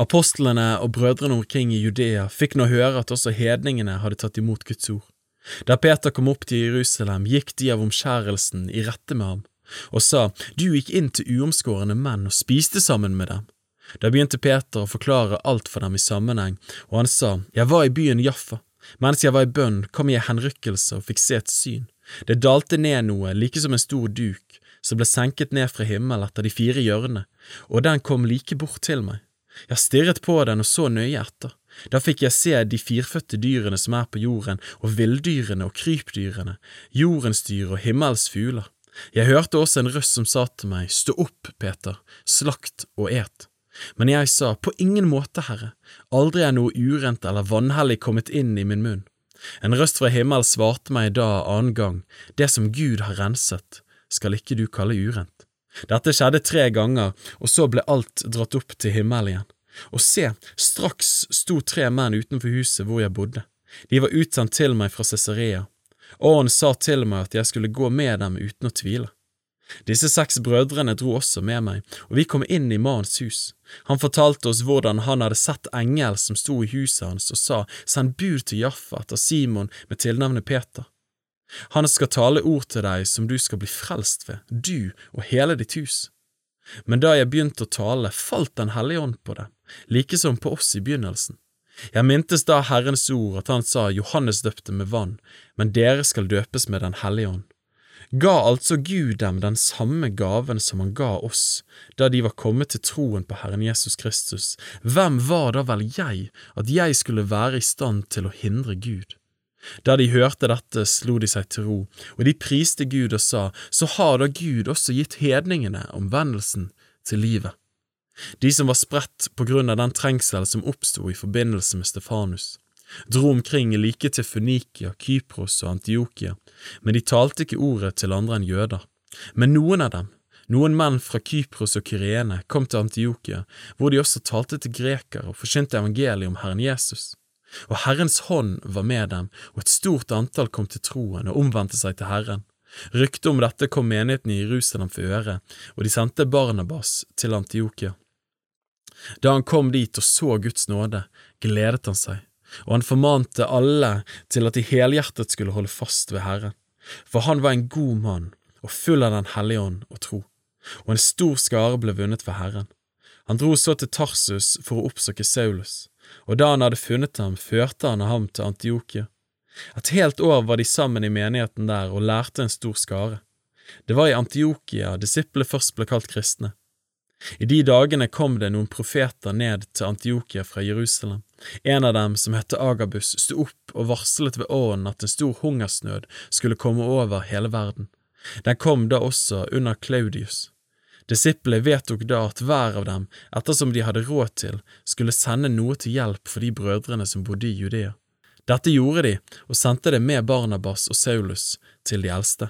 Apostlene og brødrene omkring i Judea fikk nå høre at også hedningene hadde tatt imot Guds ord. Da Peter kom opp til Jerusalem, gikk de av omskjærelsen i rette med ham, og sa, Du gikk inn til uomskårne menn og spiste sammen med dem. Da begynte Peter å forklare alt for dem i sammenheng, og han sa, Jeg var i byen Jaffa. Mens jeg var i bønn, kom jeg i henrykkelse og fikk se et syn. Det dalte ned noe, like som en stor duk, som ble senket ned fra himmel etter de fire hjørnene, og den kom like bort til meg. Jeg stirret på den og så nøye etter. Da fikk jeg se de firfødte dyrene som er på jorden, og villdyrene og krypdyrene, jordens dyr og himmels fugler. Jeg hørte også en røst som sa til meg, Stå opp, Peter, slakt og et. Men jeg sa, På ingen måte, Herre, aldri er noe urent eller vanhellig kommet inn i min munn. En røst fra himmel svarte meg da annen gang, Det som Gud har renset, skal ikke du kalle urent. Dette skjedde tre ganger, og så ble alt dratt opp til himmelen igjen. Og se, straks sto tre menn utenfor huset hvor jeg bodde. De var utsendt til meg fra Cesarea. Ånden sa til meg at jeg skulle gå med dem uten å tvile. Disse seks brødrene dro også med meg, og vi kom inn i mannens hus. Han fortalte oss hvordan han hadde sett engel som sto i huset hans og sa, Send bud til Jaffa etter Simon med tilnavnet Peter. Han skal tale ord til deg som du skal bli frelst ved, du og hele ditt hus. Men da jeg begynte å tale, falt Den hellige ånd på det, like som på oss i begynnelsen. Jeg mintes da Herrens ord at han sa Johannes døpte med vann, men dere skal døpes med Den hellige ånd. Ga altså Gud dem den samme gaven som han ga oss da de var kommet til troen på Herren Jesus Kristus, hvem var da vel jeg at jeg skulle være i stand til å hindre Gud? Da de hørte dette, slo de seg til ro, og de priste Gud og sa, så har da Gud også gitt hedningene omvendelsen til livet. De som var spredt på grunn av den trengsel som oppsto i forbindelse med Stefanus, dro omkring like til Fønikia, Kypros og Antiokia, men de talte ikke ordet til andre enn jøder. Men noen av dem, noen menn fra Kypros og Kyrene, kom til Antiokia, hvor de også talte til grekere og forsynte evangeliet om Herren Jesus. Og Herrens hånd var med dem, og et stort antall kom til troen og omvendte seg til Herren. Ryktet om dette kom menigheten i Jerusalem for øre, og de sendte Barnabas til Antiokia. Da han kom dit og så Guds nåde, gledet han seg, og han formante alle til at de helhjertet skulle holde fast ved Herren, for han var en god mann og full av Den hellige ånd og tro, og en stor skare ble vunnet for Herren. Han dro så til Tarsus for å oppsøke Saulus, og da han hadde funnet ham, førte han ham til Antiokia. Et helt år var de sammen i menigheten der og lærte en stor skare. Det var i Antiokia disiplene først ble kalt kristne. I de dagene kom det noen profeter ned til Antiokia fra Jerusalem. En av dem, som het Agabus, sto opp og varslet ved ånden at en stor hungersnød skulle komme over hele verden. Den kom da også under Claudius. Disiplene vedtok da at hver av dem, ettersom de hadde råd til, skulle sende noe til hjelp for de brødrene som bodde i Judea. Dette gjorde de, og sendte det med Barnabas og Saulus til de eldste.